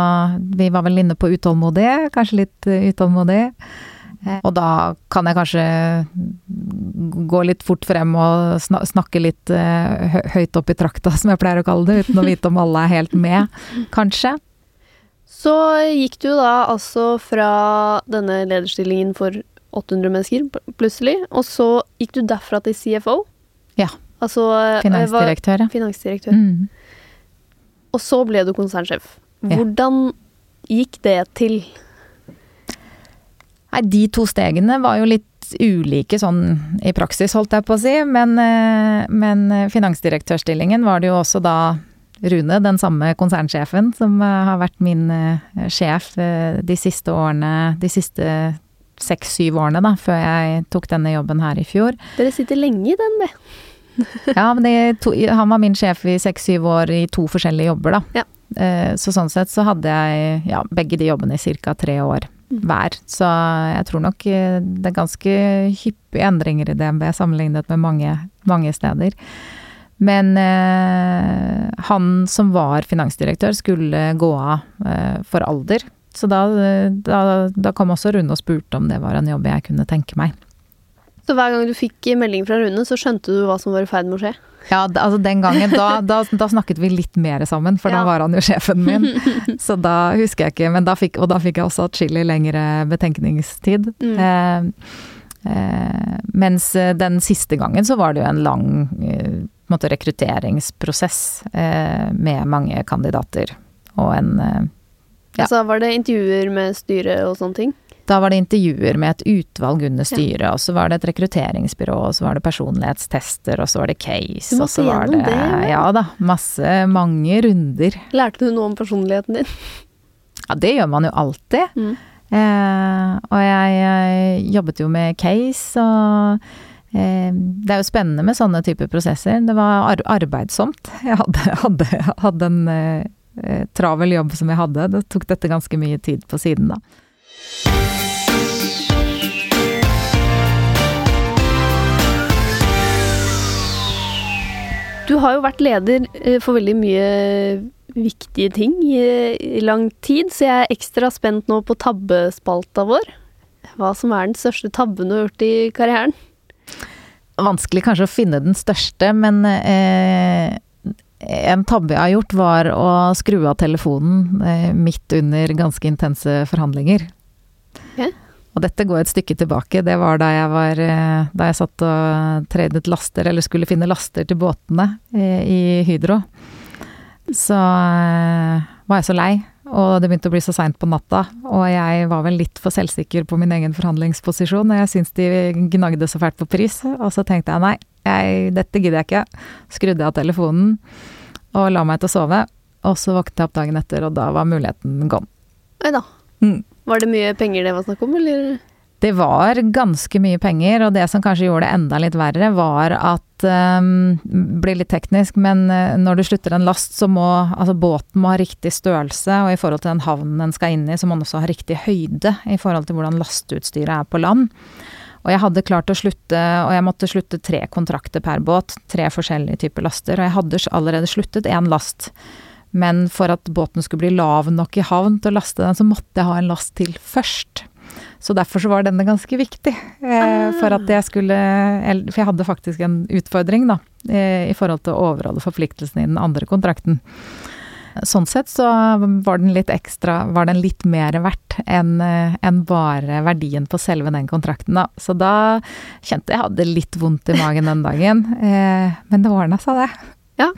Vi var vel inne på utålmodig, kanskje litt uh, utålmodig. Eh, og da kan jeg kanskje gå litt fort frem og snakke litt eh, høyt opp i trakta, som jeg pleier å kalle det, uten å vite om alle er helt med, kanskje. Så gikk du da altså fra denne lederstillingen for 800 mennesker plutselig. Og så gikk du derfra til CFO. Ja. Altså eh, Finansdirektør, ja. Finansdirektør. Mm. Og så ble du konsernsjef. Hvordan gikk det til? Nei, de to stegene var jo litt ulike sånn i praksis, holdt jeg på å si. Men, eh, men finansdirektørstillingen var det jo også da Rune, den samme konsernsjefen, som eh, har vært min sjef de siste årene, de siste seks-syv årene da, før jeg tok denne jobben her i fjor. Dere sitter lenge i den, med. <laughs> ja, men to, han var min sjef i seks-syv år i to forskjellige jobber, da. Ja. Eh, så sånn sett så hadde jeg ja, begge de jobbene i ca. tre år mm. hver. Så jeg tror nok eh, det er ganske hyppige endringer i DNB sammenlignet med mange, mange steder. Men eh, han som var finansdirektør skulle gå av eh, for alder. Så da, da, da kom også Rune og spurte om det var en jobb jeg kunne tenke meg. Så hver gang du fikk melding fra Rune, så skjønte du hva som var i ferd med å skje? Ja, altså den gangen, da, da, da, snakket vi litt mer sammen, for ja. da var han jo sjefen min. <laughs> Så da husker jeg ikke, men da fikk, og da fikk jeg også atskillig lengre betenkningstid. Mm. Eh, eh, mens den siste gangen så var det jo en lang eh, måte, rekrutteringsprosess eh, med mange kandidater. Og en eh, ja. Altså var det intervjuer med styret og sånne ting? Da var det intervjuer med et utvalg under styret, ja. og så var det et rekrutteringsbyrå, og så var det personlighetstester, og så var det case, og så var det, det Ja da, masse, mange runder. Lærte du noe om personligheten din? Ja, det gjør man jo alltid. Mm. Eh, og jeg, jeg, jobbet jo med case, og eh, det er jo spennende med sånne typer prosesser. Det var ar arbeidsomt. Jeg hadde, hadde, hadde en eh, eh, travel jobb som jeg hadde. Det tok dette ganske mye tid på siden, da. Du har jo vært leder eh, for veldig mye viktige ting i, lang tid, så jeg er ekstra spent nå på tabbespalta vår. Hva som er den største tabben du har gjort i karrieren? Vanskelig kanskje å finne den største, men eh, en tabbe jeg har gjort, var å skru av telefonen eh, midt under ganske intense forhandlinger. Okay. Og dette går et stykke tilbake. Det var da jeg var eh, Da jeg satt og tradet laster, eller skulle finne laster til båtene eh, i Hydro. Så var jeg så lei, og det begynte å bli så seint på natta. Og jeg var vel litt for selvsikker på min egen forhandlingsposisjon, og jeg syntes de gnagde så fælt på pris. Og så tenkte jeg nei, jeg, dette gidder jeg ikke. Skrudde av telefonen og la meg til å sove. Og så våknet jeg opp dagen etter, og da var muligheten gone. Oi da. Mm. Var det mye penger det var snakk om, eller? Det var ganske mye penger, og det som kanskje gjorde det enda litt verre, var at um, Blir litt teknisk, men uh, når du slutter en last, så må altså båten må ha riktig størrelse, og i forhold til den havnen den skal inn i, så må den også ha riktig høyde i forhold til hvordan lasteutstyret er på land. Og jeg hadde klart å slutte, og jeg måtte slutte tre kontrakter per båt. Tre forskjellige typer laster. Og jeg hadde allerede sluttet én last. Men for at båten skulle bli lav nok i havn til å laste den, så måtte jeg ha en last til først. Så derfor så var denne ganske viktig. Eh, for at jeg skulle For jeg hadde faktisk en utfordring, da. Eh, I forhold til å overholde forpliktelsene i den andre kontrakten. Sånn sett så var den litt ekstra Var den litt mer verdt enn eh, en bare verdien på selve den kontrakten, da. Så da kjente jeg jeg hadde litt vondt i magen den dagen. <laughs> Eh, men det ordna seg, det. Ja.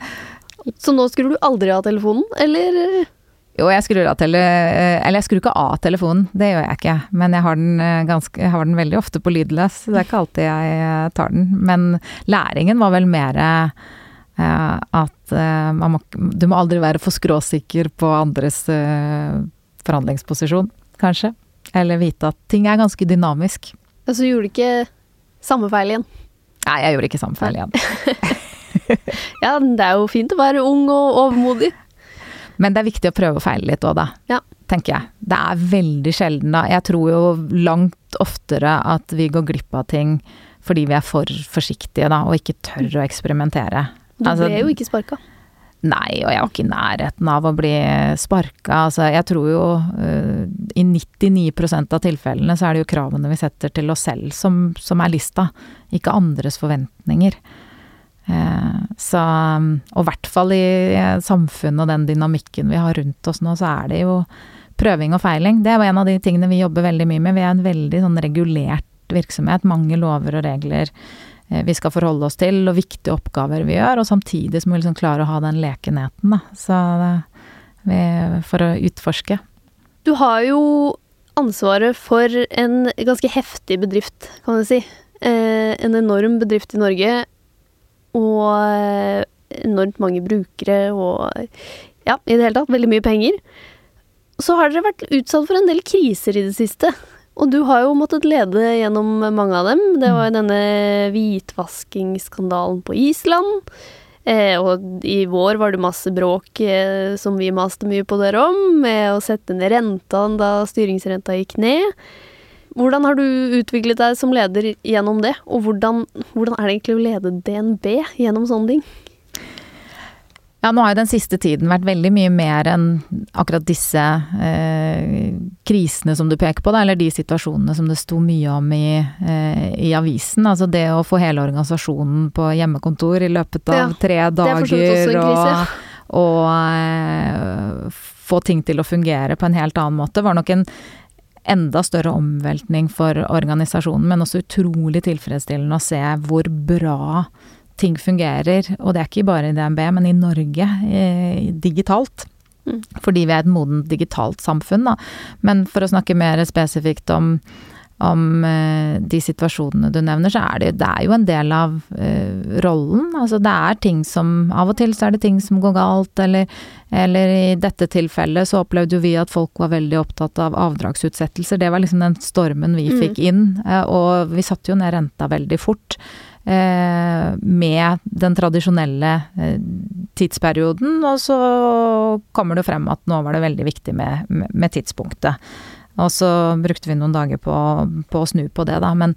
Så nå skrur du aldri av telefonen, eller? Jo, jeg skrur av tele... Eller jeg skrur ikke av telefonen, det gjør jeg ikke. Men jeg har den, eh, ganske, jeg har den veldig ofte på lydløs, det er ikke alltid jeg eh, tar den. Men læringen var vel mer eh, at eh, må, du må aldri være for skråsikker på andres eh, forhandlingsposisjon, kanskje. Eller vite at ting er ganske dynamisk. Ja, Så gjorde du ikke samme feil igjen? Nei, jeg gjorde ikke samme feil igjen. <laughs> ja, det er jo fint å være ung og overmodig. Men det er viktig å prøve å feile litt òg, da. Ja. Tenker jeg. Det er veldig sjelden, da. Jeg tror jo langt oftere at vi går glipp av ting fordi vi er for forsiktige, da, og ikke tør å eksperimentere. Du altså, ble jo ikke sparka. Nei, og jeg var ikke i nærheten av å bli sparka. Altså, jeg tror jo uh, i 99% av tilfellene så er det jo kravene vi setter til oss selv som, som er lista, ikke andres forventninger. Uh, så, og i hvert fall i samfunnet og den dynamikken vi har rundt oss nå, så er det jo prøving og feiling. Det er jo en av de tingene vi jobber veldig mye med. Vi er en veldig sånn regulert virksomhet. Mange lover og regler eh, vi skal forholde oss til, og viktige oppgaver vi gjør. Og samtidig så må vi liksom klare å ha den lekenheten, da. Så vi, for å utforske. Du har jo ansvaret for en ganske heftig bedrift, kan du si. Eh, en enorm bedrift i Norge og eh, enormt mange brukere og ja, i det hele tatt veldig mye penger. Så har dere vært utsatt for en del kriser i det siste. Og du har jo måttet lede gjennom mange av dem. Det var jo mm. denne hvitvaskingsskandalen på Island. Eh, og i vår var det masse bråk eh, som vi maste mye på dere om, med å sette ned renta da styringsrenta gikk ned. Hvordan har du utviklet deg som leder gjennom det, og hvordan, hvordan er det egentlig å lede DNB gjennom sånne ting? Ja, nå har jo den siste tiden vært veldig mye mer enn akkurat disse eh, krisene som du peker på, da, eller de situasjonene som det sto mye om i, eh, i, avisen. Altså det å få hele organisasjonen på hjemmekontor i løpet av ja, tre dager, og, og eh, få ting til å fungere på en helt annen måte, var nok en enda større omveltning for organisasjonen, men også utrolig tilfredsstillende å se hvor bra ting fungerer. Og det er ikke bare i DNB, men i Norge, eh, digitalt. Mm. Fordi vi er et modent digitalt samfunn, da. Men for å snakke mer spesifikt om om eh, de situasjonene du nevner, så er det, det er jo en del av uh, rollen. Altså det er ting som Av og til så er det ting som går galt, eller, eller i dette tilfellet så opplevde jo vi at folk var veldig opptatt av avdragsutsettelser. Det var liksom den stormen vi mm. fikk inn. Uh, og vi satte jo ned renta veldig fort. Uh, med den tradisjonelle tidsperioden, og så kommer det frem at nå var det veldig viktig med, med tidspunktet. Og så brukte vi noen dager på, på å snu på det, da. Men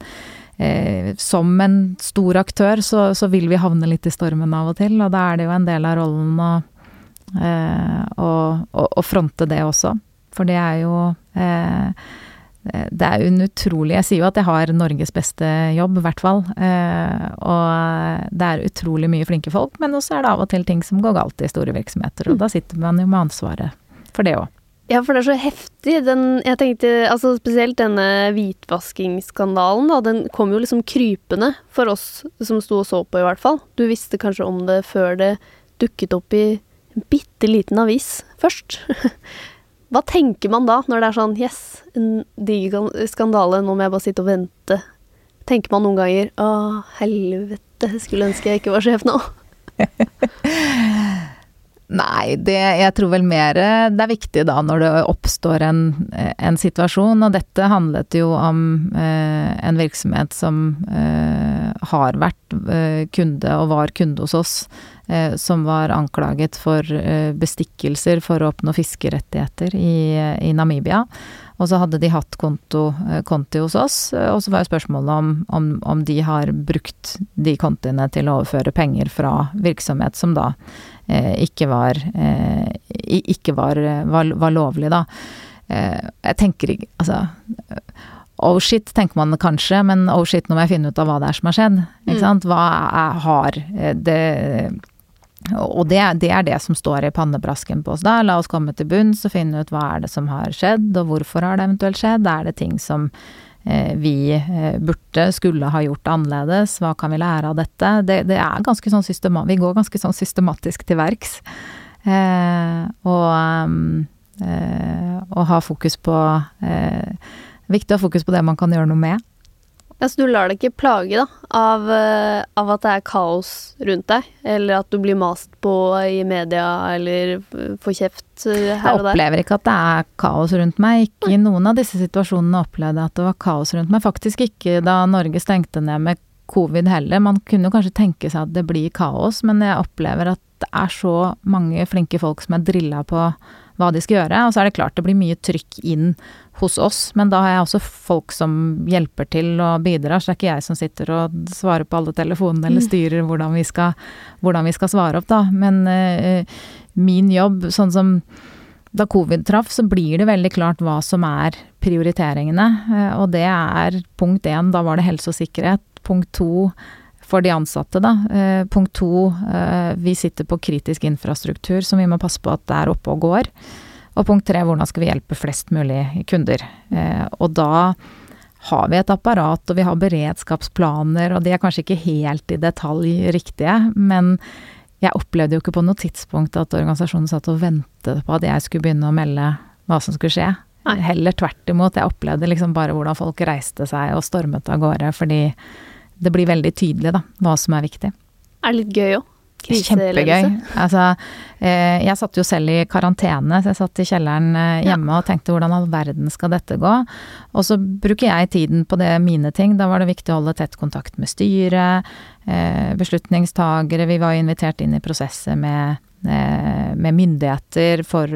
eh, som en stor aktør så, så, vil vi havne litt i stormen av og til, og da er det jo en del av rollen å, eh, å, å, å fronte det også. For det er jo eh, det er en utrolig Jeg sier jo at jeg har Norges beste jobb, i hvert fall. Eh, og det er utrolig mye flinke folk, men også er det av og til ting som går galt i store virksomheter. Og da sitter man jo med ansvaret for det òg. Ja, for det er så heftig. Den, jeg tenkte, altså Spesielt denne hvitvaskingsskandalen, da. Den kom jo liksom krypende for oss som sto og så på, i hvert fall. Du visste kanskje om det før det dukket opp i en bitte liten avis først. <laughs> Hva tenker man da, når det er sånn Yes, en diger skandale, nå må jeg bare sitte og vente. Tenker man noen ganger Å, helvete, skulle ønske jeg ikke var sjef nå. <laughs> Nei, det, jeg tror vel mer det er viktig da når det oppstår en, en situasjon, og dette handlet jo om eh, en virksomhet som eh, har vært eh, kunde og var kunde hos oss, som var anklaget for eh, bestikkelser for å oppnå fiskerettigheter i, i Namibia. Og så hadde de hatt konto, eh, konti hos oss, og så var jo spørsmålet om, om, om de har brukt de kontiene til å overføre penger fra virksomhet som da Eh, ikke var eh, ikke var, var, var lovlig, da. Eh, jeg tenker ikke Altså Oh shit, tenker man kanskje, men oh shit, nå må jeg finne ut av hva det er som har skjedd. Ikke mm. sant. Hva er, har det og det, det, er det som står i pannebrasken på oss da. La oss komme til bunns og finne ut hva er det som har skjedd, og hvorfor har det eventuelt skjedd. Er det ting som Eh, vi eh, burde, skulle ha gjort annerledes, hva kan vi lære av dette? Det, det er ganske sånn systematisk, vi går ganske sånn systematisk til verks. Eh, og, eh, ha fokus på eh, Viktig å ha fokus på det man kan gjøre noe med. Ja, Så du lar deg ikke plage da, av, eh, av, at det er kaos rundt deg? Eller at du blir mast på i media, eller får kjeft eh, her og der? Jeg opplever ikke at det er kaos rundt meg. Ikke i noen av disse situasjonene opplevde jeg at det var kaos rundt meg. Faktisk ikke da Norge stengte ned med covid heller. Man kunne kanskje tenke seg at det blir kaos, men jeg opplever at det er så mange flinke folk som er drilla på hva de skal gjøre. Og så er det klart det blir mye trykk inn hos oss, men da har jeg også folk som hjelper til og bidrar, så det er ikke jeg som sitter og svarer på alle telefonene eller mm. styrer hvordan vi skal, hvordan vi skal svare opp, da. Men uh, min jobb, sånn som da covid traff, så blir det veldig klart hva som er prioriteringene. Uh, og det er punkt én, da var det helse og sikkerhet. Punkt to for de ansatte, da. Eh, punkt to, vi sitter på kritisk infrastruktur som vi må passe på at det er oppe og går. Og punkt tre, hvordan skal vi hjelpe flest mulig kunder. Eh, og da har vi et apparat, og vi har beredskapsplaner, og de er kanskje ikke helt i detalj riktige, men jeg opplevde jo ikke på noe tidspunkt at organisasjonen satt og ventet på at jeg skulle begynne å melde hva som skulle skje. Heller tvert imot. Jeg opplevde liksom bare hvordan folk reiste seg og stormet av gårde, fordi det blir veldig tydelig, da, hva som er viktig. Er det litt gøy òg? Kjempegøy. Altså, eh, jeg satt jo selv i karantene, så jeg satt i kjelleren eh, hjemme ja. og tenkte hvordan all verden skal dette gå? Og så bruker jeg tiden på det mine ting. Da var det viktig å holde tett kontakt med styret, eh, beslutningstagere. Vi var invitert inn i prosesser med, med myndigheter for,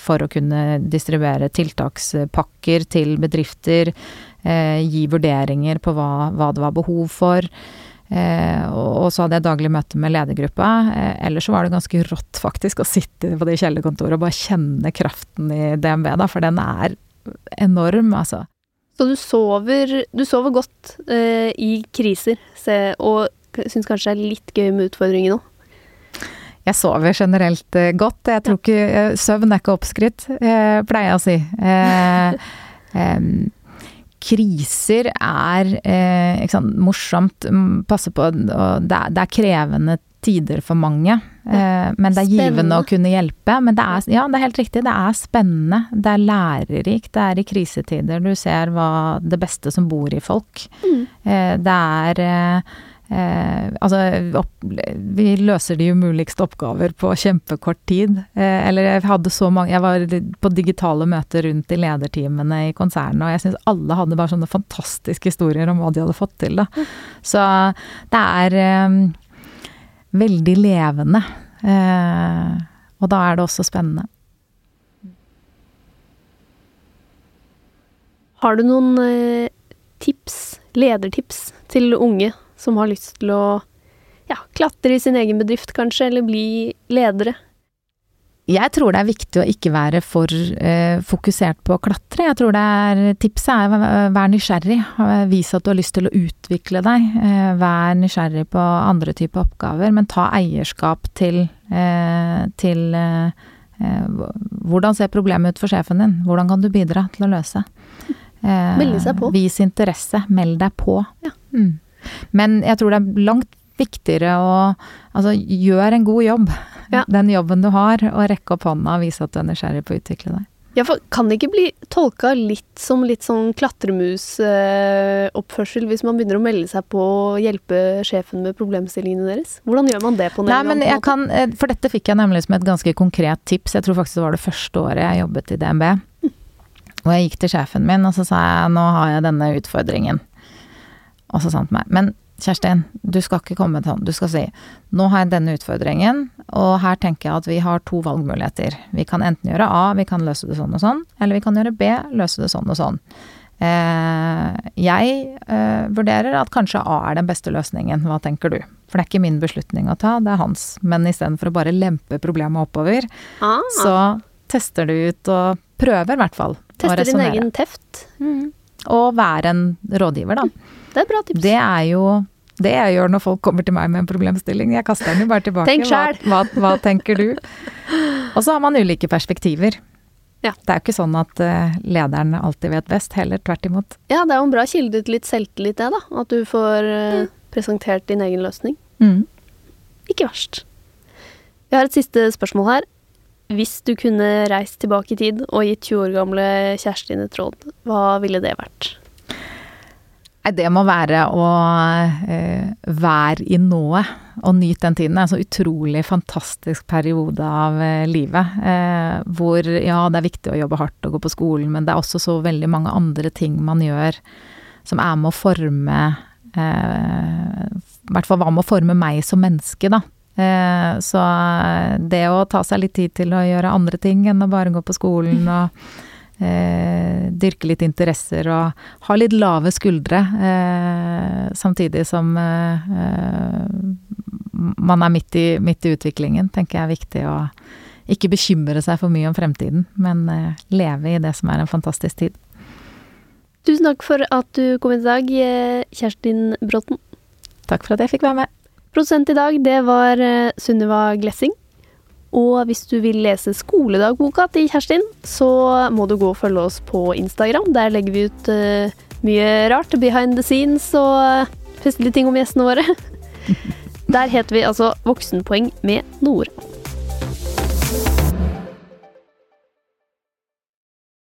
for, å kunne distribuere tiltakspakker til bedrifter. Gi vurderinger på hva, hva det var behov for. Eh, og, så hadde jeg daglig møte med ledergruppa. Eh, ellers så var det ganske rått faktisk å sitte på det kjellerkontoret og bare kjenne kraften i DNB, da, for den er enorm, altså. Så du sover, du sover godt eh, i kriser, se, og syns kanskje det er litt gøy med utfordringer nå? Jeg sover generelt eh, godt. Jeg tror ikke eh, Søvn er ikke oppskrytt, eh, pleier jeg å si. Eh, <laughs> kriser er eh, sant, morsomt, mm, passe på det er, det er, krevende tider for mange. Eh, men det er givende å kunne hjelpe. Men det er, ja, det er helt riktig, det er spennende. Det er lærerikt. Det er i krisetider du ser hva det beste som bor i folk. Mm. Eh, det er eh, altså, opp, vi løser de umuligste oppgaver på kjempekort tid. Eh, eller jeg hadde så mange Jeg var på digitale møter rundt i lederteamene i konsernet, og jeg syns alle hadde bare sånne fantastiske historier om hva de hadde fått til, da. Så det er eh, veldig levende. Eh, og da er det også spennende. Har du noen eh, tips, ledertips, til unge som har lyst til å ja, klatre i sin egen bedrift, kanskje, eller bli ledere? Jeg tror det er viktig å ikke være for eh, fokusert på å klatre. Jeg tror det er Tipset er vær nysgjerrig. Vis at du har lyst til å utvikle deg. Eh, vær nysgjerrig på andre typer oppgaver, men ta eierskap til, eh, til eh, eh, hvordan ser problemet ut for sjefen din? Hvordan kan du bidra til å løse? Melde seg på. Vis interesse. Meld deg på. Ja. Mm. Men jeg tror det er langt viktigere å altså gjøre en god jobb. Ja. Den jobben du har, og rekke opp hånda og vise at du er nysgjerrig på å utvikle deg. Ja, for kan det ikke bli tolka litt som litt sånn klatremusoppførsel hvis man begynner å melde seg på å hjelpe sjefen med problemstillingene deres? Hvordan gjør man det på Nei, men jeg kan, eh, For dette fikk jeg nemlig som et ganske konkret tips. Jeg tror faktisk det var det første året jeg jobbet i DNB. Og jeg gikk til sjefen min og så sa jeg nå har jeg denne utfordringen. Og så sa han til meg men Kjerstin, du skal ikke komme sånn. Du skal si nå har jeg denne utfordringen, og her tenker jeg at vi har to valgmuligheter. Vi kan enten gjøre A, vi kan løse det sånn og sånn, eller vi kan gjøre B, løse det sånn og sånn. Eh, jeg eh, vurderer at kanskje A er den beste løsningen. Hva tenker du? For det er ikke min beslutning å ta, det er hans. Men istedenfor å bare lempe problemet oppover, ah. så tester du ut og prøver i hvert fall. Tester din egen teft. Mm. Og være en rådgiver, da. Det er bra tips. Det er jo det jeg gjør når folk kommer til meg med en problemstilling. Jeg kaster den jo bare tilbake. Tenk selv. Hva, hva, hva tenker du? Og så har man ulike perspektiver. Ja. Det er jo ikke sånn at uh, lederen alltid vet best, heller tvert imot. Ja, det er jo en bra kilde til litt selvtillit, det, da. At du får uh, presentert din egen løsning. Mm. Ikke verst. Vi har et siste spørsmål her. Hvis du kunne reist tilbake i tid og gitt 20 år gamle Kjerstin et råd, hva ville det vært? Nei, det må være å eh, være i nået og nyte den tiden. Det er en så utrolig fantastisk periode av eh, livet. Eh, hvor ja, det er viktig å jobbe hardt og gå på skolen, men det er også så veldig mange andre ting man gjør som er med å forme I hvert fall hva med å forme meg som menneske, da. Så det å ta seg litt tid til å gjøre andre ting enn å bare gå på skolen og Eh, dyrke litt interesser og ha litt lave skuldre, eh, samtidig som eh, man er midt i, midt i, utviklingen, tenker jeg er viktig å ikke bekymre seg for mye om fremtiden, men eh, leve i det som er en fantastisk tid. Tusen takk for at du kom i dag, eh, Kjerstin Bråten. Takk for at jeg fikk være med. Produsent i dag, det var Sunniva Glessing. Og hvis du vil lese skoledagboka til Kjerstin, så må du gå og følge oss på Instagram. Der legger vi ut uh, mye rart behind the scenes og festlige ting om gjestene våre. <laughs> Der heter vi altså Voksenpoeng med Nora.